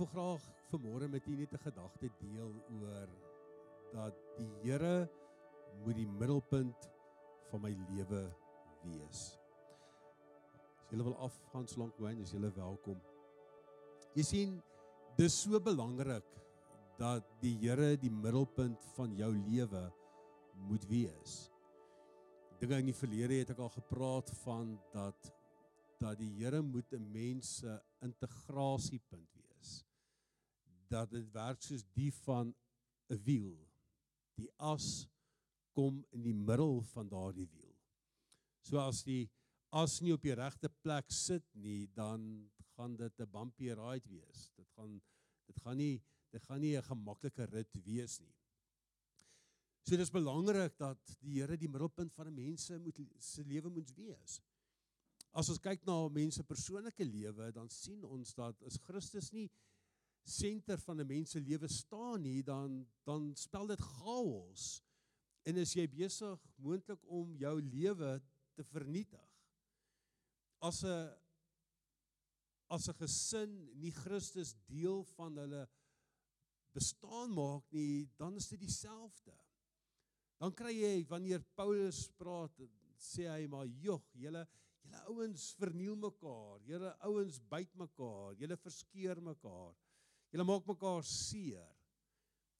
wil graag vanmôre met u net 'n gedagte deel oor dat die Here moet die middelpunt van my lewe wees. As julle wil afgaan slank wyn, is julle welkom. Jy sien, dis so belangrik dat die Here die middelpunt van jou lewe moet wees. Dinge in die verlede het ek al gepraat van dat dat die Here moet 'n mens se integrasiepunt wees. Dat dit werk soos die van 'n wiel. Die as kom in die middel van daardie wiel. So as die as nie op die regte plek sit nie, dan gaan dit 'n bumpy ride wees. Dit gaan dit gaan nie dit gaan nie 'n gemaklike rit wees nie. So dis belangrik dat die Here die middelpunt van 'n mens se moet se lewe moet wees as ons kyk na mense persoonlike lewe, dan sien ons dat as Christus nie senter van 'n mens se lewe staan nie, dan dan spel dit chaos. En as jy besig moontlik om jou lewe te vernietig. As 'n as 'n gesin nie Christus deel van hulle bestaan maak nie, dan is dit dieselfde. Dan kry jy wanneer Paulus praat, sê hy maar, "Jog, julle Julle ouens verniel mekaar. Julle ouens byt mekaar. Julle verskeur mekaar. Julle maak mekaar seer.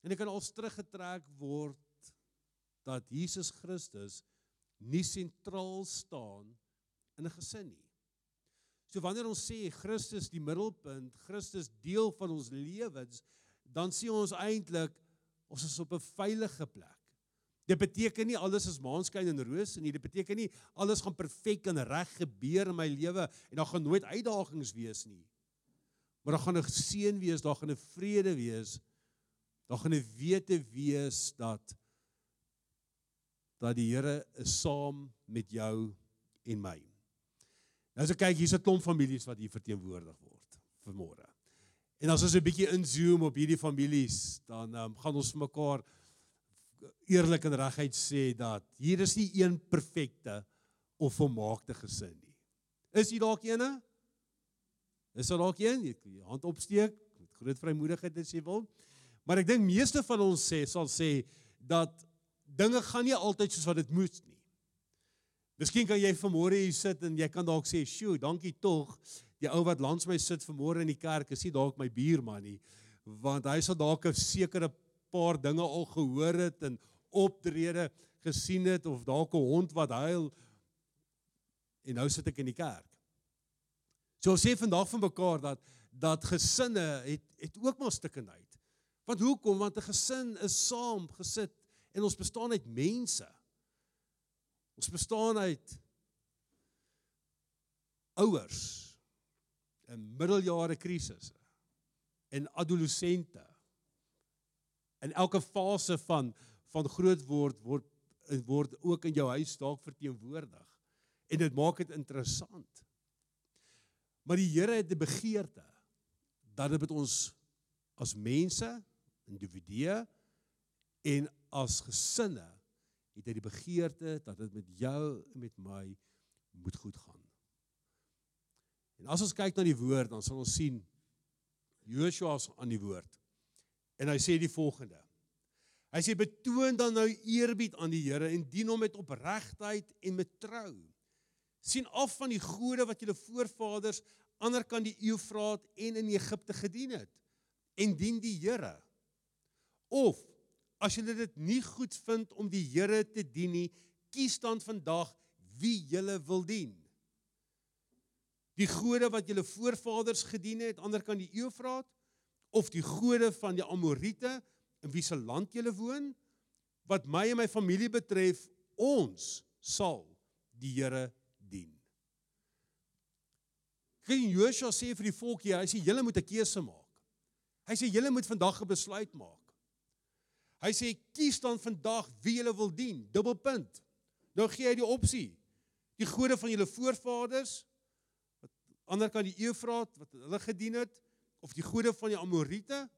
En dit kan al teruggetrek word dat Jesus Christus nie sentraal staan in 'n gesin nie. So wanneer ons sê Christus die middelpunt, Christus deel van ons lewens, dan sien ons eintlik ons is op 'n veilige plek. Dit beteken nie alles is maanskyn en rose nie. Dit beteken nie alles gaan perfek en reg gebeur in my lewe en daar gaan nooit uitdagings wees nie. Maar daar gaan 'n seën wees, daar gaan 'n vrede wees. Daar gaan 'n wete wees dat dat die Here is saam met jou en my. Nou as ek kyk, hier's 'n klomp families wat hier verteenwoordig word vanmôre. En as ons 'n bietjie inzoom op hierdie families, dan um, gaan ons vir mekaar eerlik en reguit sê dat hier is nie een perfekte of volmaakte gesin nie. Is jy dalk eene? Is daar dalk een? Jy kan jou hand opsteek met groot vrymoedigheid as jy wil. Maar ek dink meeste van ons sê sal sê dat dinge gaan nie altyd soos wat dit moet nie. Miskien kan jy vanmôre hier sit en jy kan dalk sê, "Sjoe, dankie tog. Die ou wat langs my sit vanmôre in die kerk is nie dalk my buurman nie, want hy sal dalk 'n sekere paar dinge al gehoor het en optrede gesien het of dalk 'n hond wat huil en nou sit ek in die kerk. So ons sê vandag van mekaar dat dat gesinne het het ook maar stikkenheid. Want hoekom? Want 'n gesin is saam gesit en ons bestaan uit mense. Ons bestaan uit ouers in middeljare krisisse en adolessente in elke fase van van groot word word word ook in jou huis dalk verteenwoordig. En dit maak dit interessant. Maar die Here het 'n begeerte dat dit met ons as mense, individue en as gesinne het hy die begeerte dat dit met jou en met my moet goed gaan. En as ons kyk na die woord, dan sal ons sien Joshua is aan die woord. En hy sê die volgende. Hy sê betoon dan nou eerbied aan die Here en dien hom met opregtheid en met trou. Sien af van die gode wat julle voorvaders ander kant die Eufraat en in Egipte gedien het en dien die Here. Of as julle dit nie goed vind om die Here te dien nie, kies dan vandag wie julle wil dien. Die gode wat julle voorvaders gedien het ander kant die Eufraat of die gode van die Amorite in wie se land jy woon wat my en my familie betref ons sal die Here. King Joshua sê vir die volk hier, hy sê julle moet 'n keuse maak. Hy sê julle moet vandag 'n besluit maak. Hy sê kies dan vandag wie julle wil dien. Dubbelpunt. Nou gee hy die opsie. Die gode van julle voorvaders wat ander kan die Eufraat wat hulle gedien het of die gode van die Amorite.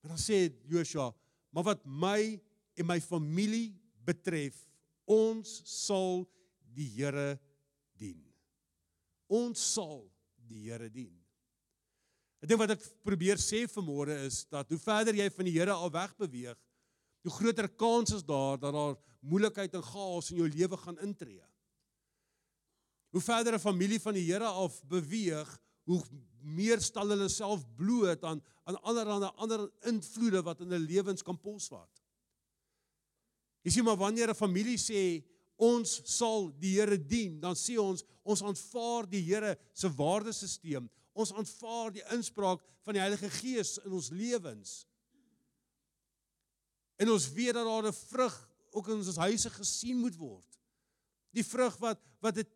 Maar dan sê Joshua, maar wat my en my familie betref, ons sal die Here dien. Ons sal die Here dien. Ek dink wat ek probeer sê vanmôre is dat hoe verder jy van die Here af weg beweeg, hoe groter kans is daar dat daar moeilikheid en chaos in jou lewe gaan intree. Hoe verder 'n familie van die Here af beweeg, hoe meer stel hulle self bloot aan aan allerlei ander invloede wat in hulle lewens kan posvat. Jy sien maar wanneer 'n familie sê ons sal die Here dien, dan sê ons ons aanvaar die Here se waardesisteem. Ons aanvaar die inspraak van die Heilige Gees in ons lewens. En ons weet dat daar 'n vrug ook in ons huise gesien moet word. Die vrug wat wat 'n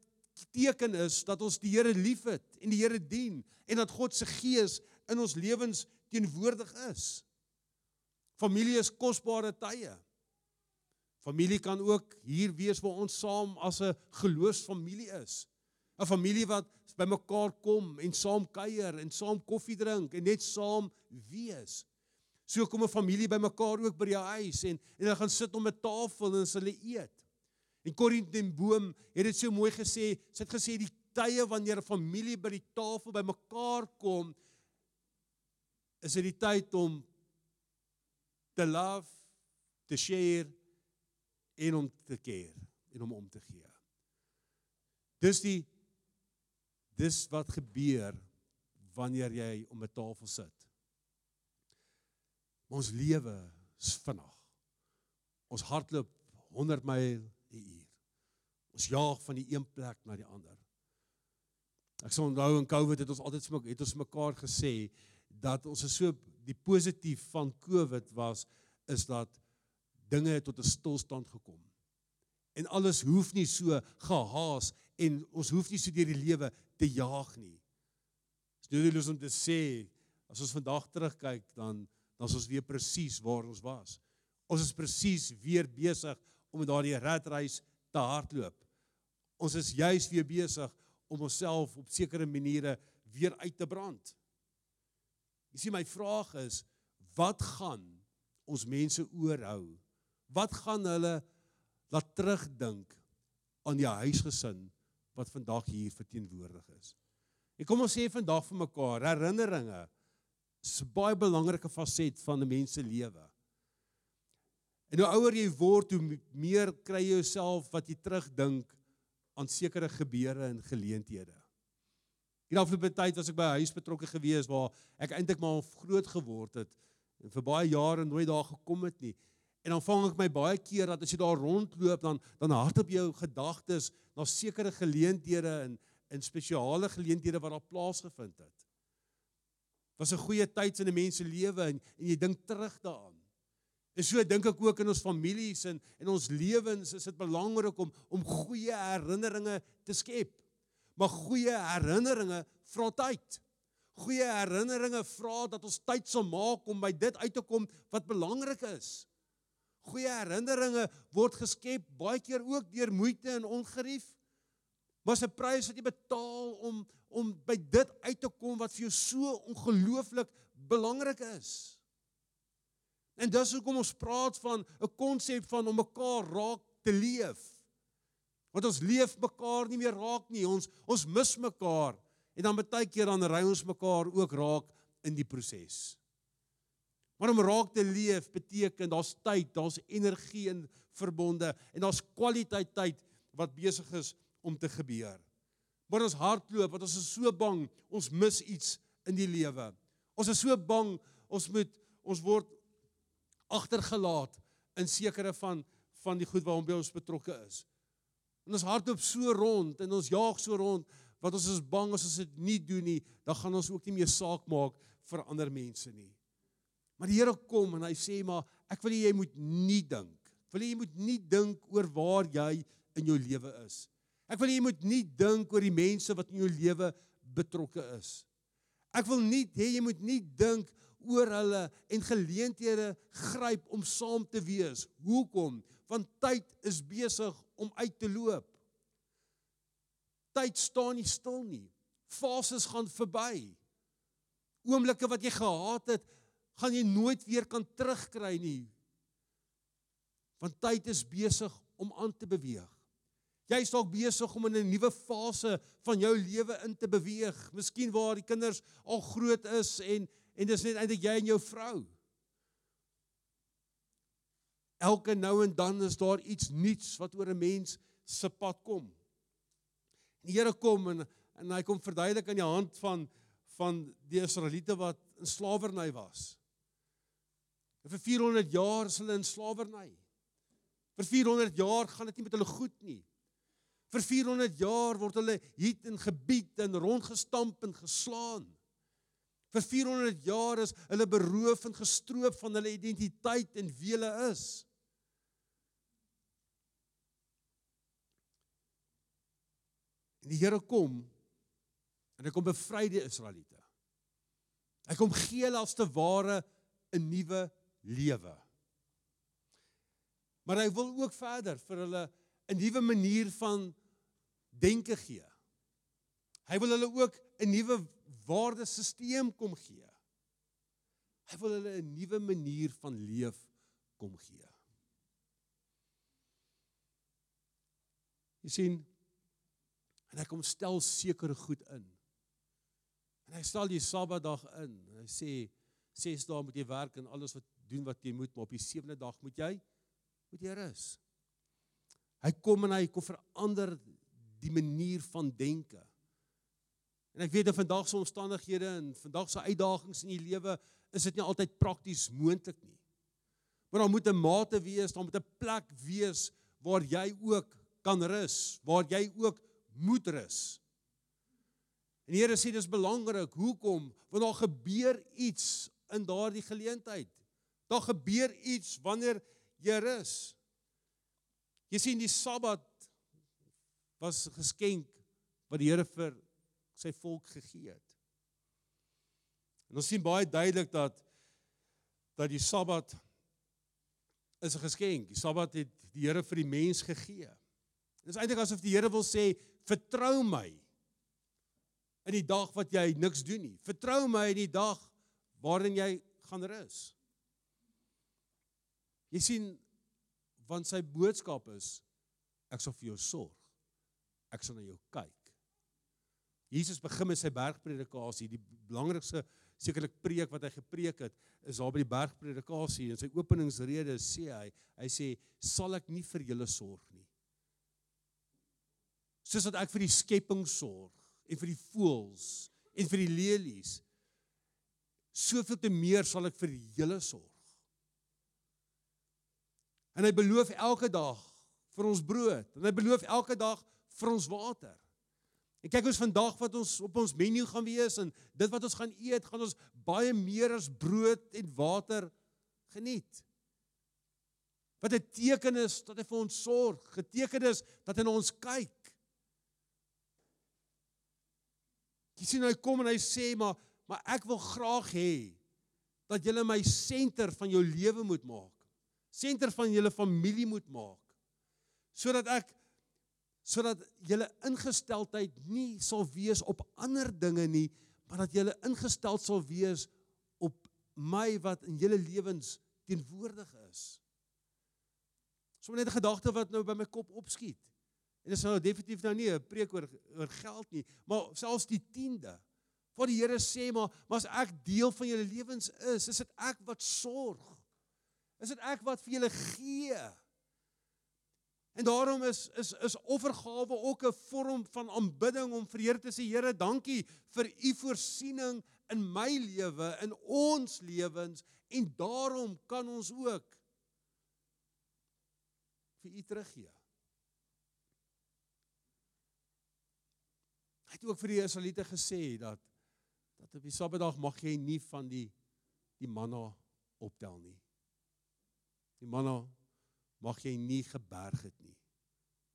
teken is dat ons die Here liefhet en die Here dien en dat God se gees in ons lewens teenwoordig is. Familie is kosbare tye. Familie kan ook hier wees waar ons saam as 'n geloofsfamilie is. 'n Familie wat bymekaar kom en saam kuier en saam koffie drink en net saam wees. So kom 'n familie bymekaar ook by die huis en en hulle gaan sit om 'n tafel en hulle eet. En Corrie ten Boom het dit so mooi gesê. Sy het gesê die tye wanneer 'n familie by die tafel bymekaar kom, is dit die tyd om te love, te share en om te care en om om te gee. Dis die dis wat gebeur wanneer jy om 'n tafel sit. Ons lewe is vinnig. Ons hardloop 100 myl 'n uur. Ons jaag van die een plek na die ander. Ek sê onthou in Covid het ons altyd vir het ons mekaar gesê dat ons is so die positief van Covid was is dat dinge tot 'n stilstand gekom. En alles hoef nie so gehaas en ons hoef nie so deur die lewe te jaag nie. Dis noodloos om te sê as ons vandag terugkyk dan dan is ons weer presies waar ons was. Ons is presies weer besig om daardie ratreis te hardloop. Ons is juis weer besig om onsself op sekere maniere weer uit te brand. Jy sien my vraag is wat gaan ons mense oorhou? Wat gaan hulle laat terugdink aan die huisgesin wat vandag hier verteenwoordig is? Ek kom ons sê vandag vir mekaar herinneringe is 'n baie belangrike faset van 'n mens se lewe. En hoe ouer jy word, hoe meer kry jy jouself wat jy terugdink aan sekere gebeure en geleenthede. In afgelope tyd was ek by 'n huis betrokke gewees waar ek eintlik maar groot geword het en vir baie jare nooit daar gekom het nie. En dan vang ek my baie keer dat as jy daar rondloop dan dan hardop jou gedagtes na sekere geleenthede en in spesiale geleenthede wat daar plaasgevind het. Was 'n goeie tyd in 'n mens se lewe en, en jy dink terug daaraan. En so dink ek ook in ons families en en ons lewens is dit belangrik om om goeie herinneringe te skep. Maar goeie herinneringe vra tyd. Goeie herinneringe vra dat ons tyd sal maak om by dit uit te kom wat belangrik is. Goeie herinneringe word geskep baie keer ook deur moeite en ongerief. Maar 'n prys wat jy betaal om om by dit uit te kom wat vir jou so ongelooflik belangrik is. En dis hoekom ons praat van 'n konsep van om mekaar raak te leef. Want ons leef mekaar nie meer raak nie. Ons ons mis mekaar en dan baie keer dan ry ons mekaar ook raak in die proses. Maar om raak te leef beteken daar's tyd, daar's energie in verbonde en daar's kwaliteit tyd wat besig is om te gebeur. Maar ons hardloop want ons is so bang ons mis iets in die lewe. Ons is so bang ons moet ons word agtergelaat in sekere van van die goed waarmee ons betrokke is. En ons hardloop so rond en ons jaag so rond wat ons is bang as ons dit nie doen nie, dan gaan ons ook nie meer saak maak vir ander mense nie. Maar die Here kom en hy sê maar ek wil jy moet nie dink. Ek wil jy moet nie dink oor waar jy in jou lewe is. Ek wil jy moet nie dink oor die mense wat in jou lewe betrokke is. Ek wil nie hê jy moet nie dink oor hulle en geleenthede gryp om saam te wees. Hoekom? Want tyd is besig om uit te loop. Tyd staan nie stil nie. Fases gaan verby. Oomblikke wat jy gehaat het, gaan jy nooit weer kan terugkry nie. Want tyd is besig om aan te beweeg. Jy's dalk besig om in 'n nuwe fase van jou lewe in te beweeg. Miskien waar die kinders al groot is en en dis net eintlik jy en jou vrou. Elke nou en dan is daar iets nuuts wat oor 'n mens se pad kom. Die Here kom en en hy kom verduidelik aan die hand van van die Israeliete wat in slawerny was. En vir 400 jaar is hulle in slawerny. Vir 400 jaar gaan dit nie met hulle goed nie. Vir 400 jaar word hulle hier in gebied en rondgestamp en geslaan. Vir 400 jaar is hulle beroof en gestroop van hulle identiteit en wie hulle is. En die Here kom en hy kom bevry die Israeliete. Hy kom gee hulle as te ware 'n nuwe lewe. Maar hy wil ook verder vir hulle 'n nuwe manier van denke gee. Hy wil hulle ook 'n nuwe waardesisteem kom gee. Hy wil hulle 'n nuwe manier van leef kom gee. Jy sien en hy kom stel sekere goed in. En hy stel die Sabbatdag in. Hy sê 6 dae moet jy werk en alles wat doen wat jy moet, maar op die sewende dag moet jy moet jy rus. Hy kom en hy kom verander die manier van denke. En ek weet dat vandag se omstandighede en vandag se uitdagings in die lewe is dit nie altyd prakties moontlik nie. Maar daar moet 'n mate wees, daar moet 'n plek wees waar jy ook kan rus, waar jy ook moet rus. En die Here sê dis belangrik. Hoekom? Want daar gebeur iets in daardie geleentheid. Daar gebeur iets wanneer jy rus. Jy sien die Sabbat was 'n geskenk wat die Here vir sy volk gegee het. En ons sien baie duidelik dat dat die Sabbat is 'n geskenk. Die Sabbat het die Here vir die mens gegee. Dit is eintlik asof die Here wil sê, "Vertrou my in die dag wat jy niks doen nie. Vertrou my in die dag waarin jy gaan rus." Jy sien, want sy boodskap is ek sal vir jou sorg ek sal na jou kyk. Jesus begin met sy bergpredikasie, die belangrikste sekerlik preek wat hy gepreek het, is daar by die bergpredikasie en sy openingsrede sê hy, hy sê sal ek nie vir julle sorg nie. Soos wat ek vir die skepping sorg en vir die voëls en vir die lelies, soveel te meer sal ek vir julle sorg. En hy beloof elke dag vir ons brood en hy beloof elke dag vir ons water. En kyk ons vandag wat ons op ons menu gaan wees en dit wat ons gaan eet, gaan ons baie meer as brood en water geniet. Wat 'n teken is dat hy vir ons sorg, geteken is dat hy na ons kyk. Jy sien hy kom en hy sê maar maar ek wil graag hê dat jy my senter van jou lewe moet maak. Senter van julle familie moet maak. Sodat ek sodat julle ingesteldheid nie sal wees op ander dinge nie, maar dat julle ingestel sal wees op my wat in julle lewens teenwoordig is. Sommige net 'n gedagte wat nou by my kop opskiet. En dit is nou definitief nou nie 'n preek oor oor geld nie, maar selfs die 10de. Waar die Here sê maar, maar as ek deel van julle lewens is, is dit ek wat sorg. Is dit ek wat vir julle gee? En daarom is is is offergawe ook 'n vorm van aanbidding om vir Here te sê Here, dankie vir u voorsiening in my lewe, in ons lewens en daarom kan ons ook vir u teruggee. Hy het ook vir die Israeliete gesê dat dat op die Sabbatdag mag jy nie van die die manna optel nie. Die manna mag jy nie geberg het nie.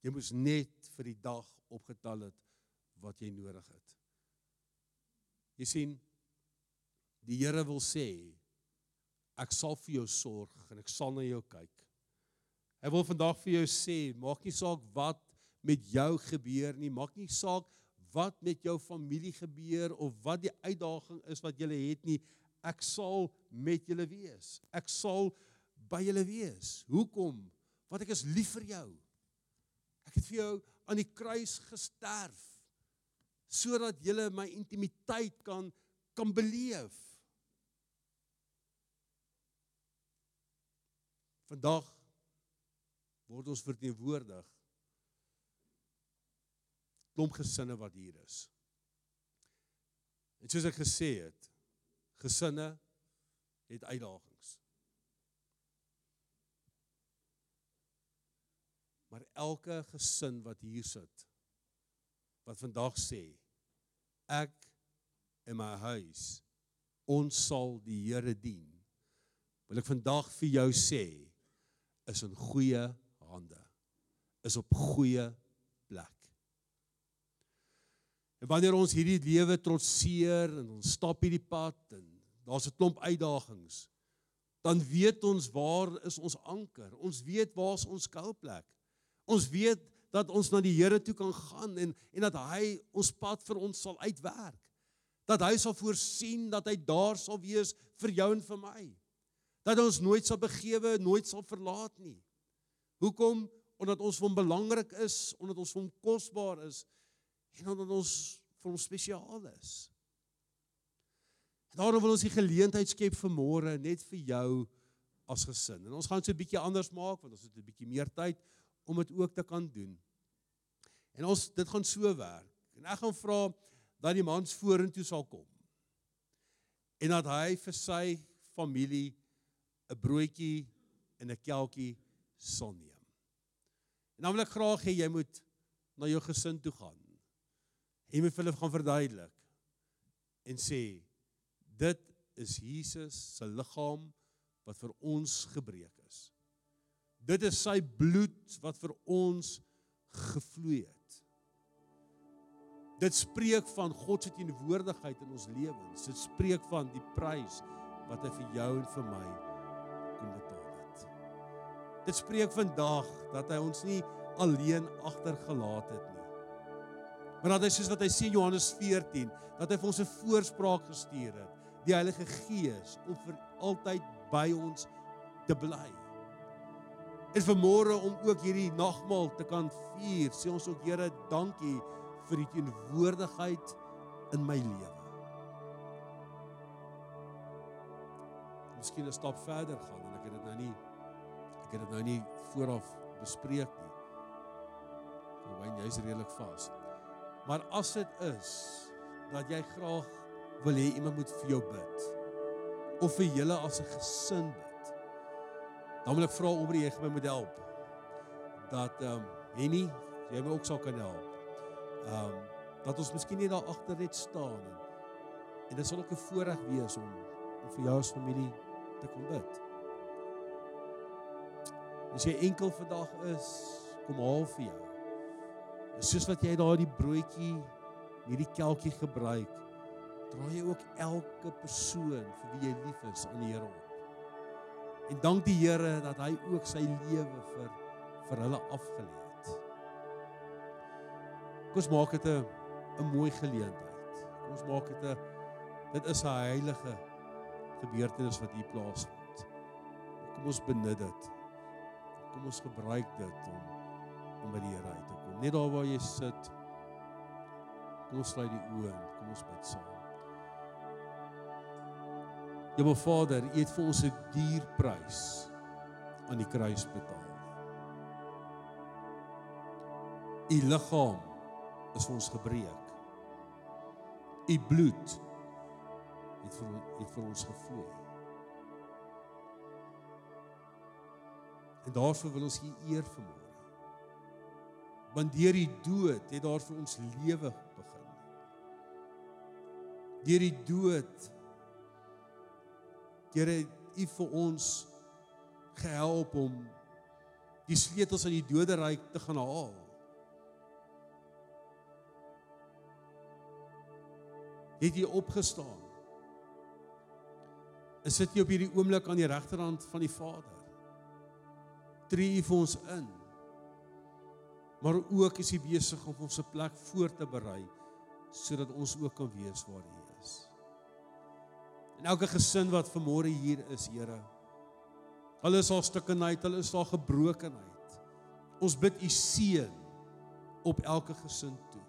Jy moes net vir die dag opgetal het wat jy nodig het. Jy sien die Here wil sê ek sal vir jou sorg en ek sal na jou kyk. Hy wil vandag vir jou sê maak nie saak wat met jou gebeur nie, maak nie saak wat met jou familie gebeur of wat die uitdaging is wat jy het nie, ek sal met julle wees. Ek sal by julle wees. Hoekom? Want ek is lief vir jou. Ek het vir jou aan die kruis gesterf sodat jy my intimiteit kan kan beleef. Vandag word ons verteenwoordig klomp gesinne wat hier is. En soos ek gesê het, gesinne het uitdagings. Maar elke gesin wat hier sit wat vandag sê ek en my huis ons sal die Here dien. Wil ek vandag vir jou sê is in goeie hande. Is op goeie plek. En wanneer ons hierdie lewe trotseer en ons stap hierdie pad en daar's 'n klomp uitdagings, dan weet ons waar is ons anker. Ons weet waar is ons skuilplek. Ons weet dat ons na die Here toe kan gaan en en dat hy ons pad vir ons sal uitwerk. Dat hy sal voorsien dat hy daar sal wees vir jou en vir my. Dat ons nooit sal begewe, nooit sal verlaat nie. Hoekom? Omdat ons vir hom belangrik is, omdat ons vir hom kosbaar is en omdat ons vir hom spesiaal is. Daarom wil ons die geleentheid skep vir môre net vir jou as gesin. En ons gaan dit so 'n bietjie anders maak want ons het 'n bietjie meer tyd om dit ook te kan doen. En ons dit gaan so werk. En ek gaan vra dat die mans vorentoe sal kom. En dat hy vir sy familie 'n broodjie en 'n kelkie sal neem. En dan wil ek graag hê jy moet na jou gesin toe gaan en moet hulle gaan verduidelik en sê dit is Jesus se liggaam wat vir ons gebreek is. Dit is sy bloed wat vir ons gevloei het. Dit spreek van God se teenwoordigheid in ons lewens. Dit spreek van die prys wat hy vir jou en vir my kom betaal het. Dit spreek vandag dat hy ons nie alleen agtergelaat het nie Maar dat hy soos wat hy sê in Johannes 14, dat hy vir ons 'n voorspraak gestuur het, die Heilige Gees om vir altyd by ons te bly. En vanmôre om ook hierdie nagmaal te kan vier, sê ons ook Here, dankie vir die teenwoordigheid in my lewe. Miskien 'n stap verder gaan en ek het dit nou nie ek het dit nou nie vooraf bespreek nie. Maar jy's redelik vas. Maar as dit is dat jy graag wil hê iemand moet vir jou bid of vir julle as 'n gesin bid. Dan wil ek vra om jy my moet help dat ehm um, Henny, jy my ook sal kan help. Ehm um, dat ons miskien net daar agter net staan en en dit sal ook 'n voorreg wees om, om vir jou as familie te kom bid. As jy enkel vandag is, kom haal vir jou. En soos wat jy daai broodjie hierdie kelkie gebruik, dra jy ook elke persoon vir wie jy lief is aan die Here op. En dank die Here dat hy ook sy lewe vir vir hulle afgelê het. Kom ons maak dit 'n 'n mooi geleentheid. Kom ons maak dit 'n dit is 'n heilige gebeurtenis wat hier plaasvind. Kom ons benut dit. Kom ons gebruik dit om om by die Here uit te kom net daar waar jy sit. Kom ons sluit die oë en kom ons bid saam. My Vader, U het vir ons 'n duur prys aan die kruis betaal. U liggaam is vir ons gebreek. U bloed het vir het vir ons gevloei. En daarvoor wil ons U eer vermoë want deur die dood het daar vir ons lewe begin. Deur die dood Here u vir ons gehelp om die sleutels aan die doderyk te gaan haal. Het jy opgestaan? Is dit jy op hierdie oomblik aan die regterhand van die Vader? Tree u vir ons in maar ook is hy besig om ons 'n plek voor te berei sodat ons ook kan wees waar hy is. En elke gesin wat vanmôre hier is, Here, hulle is al stukkenheid, hulle is al gebrokenheid. Ons bid u seën op elke gesin toe.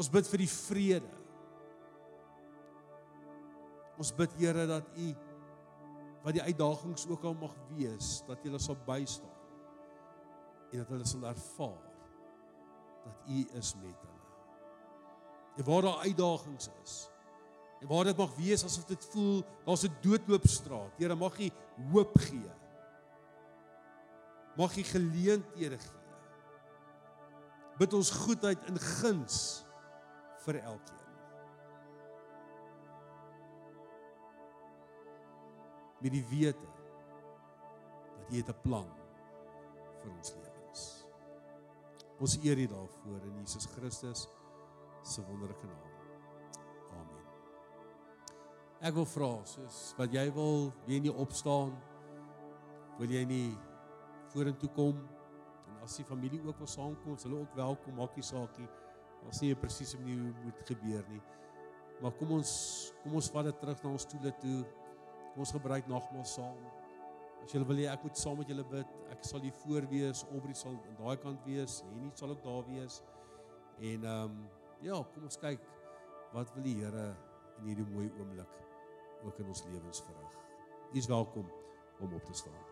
Ons bid vir die vrede. Ons bid Here dat U wat die uitdagings ook al mag wees, dat jy hulle sal bystaan. En dat hulle sal ervaar dat U is met hulle. En waar daar uitdagings is, en waar dit mag wees asof dit voel daar's 'n doodloopstraat. Here, mag U hoop gee. Mag U geleenthede gee. Bid ons goedheid in guns vir elkeen. Met die wete dat U het 'n plan vir ons lewens. Ons eer U daarvoor in Jesus Christus se wonderlike naam. Ek wil vra soos wat jy wil, wie nie opstaan, wil jy nie vorentoe kom en as die familie ook wil saamkom, hulle ook welkom, maak nie saak nie. Ons sien presies hoe moet gebeur nie. Maar kom ons kom ons vat dit terug na ons stoele toe. Kom ons gebruik nagmaal saam. As julle wil hê ek moet saam met julle bid, ek sal hier voor wees, Aubrey sal aan daai kant wees, Henny sal ook daar wees. En ehm um, ja, kom ons kyk wat wil die Here in hierdie mooi oomblik ook in ons lewens verrig. U is welkom om op te staan.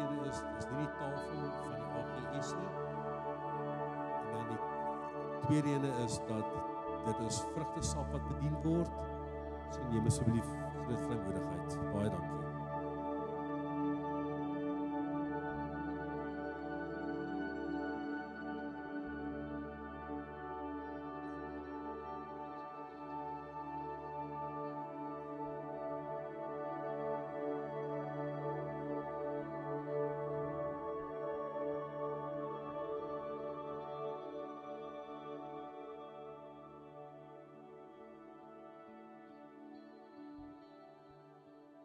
Een is is nie die tafel van die AGS nie. En dan die tweede een is dat dit is vrugtesap wat bedien word. So neem asseblief groot vrymoedigheid. Baie dankie.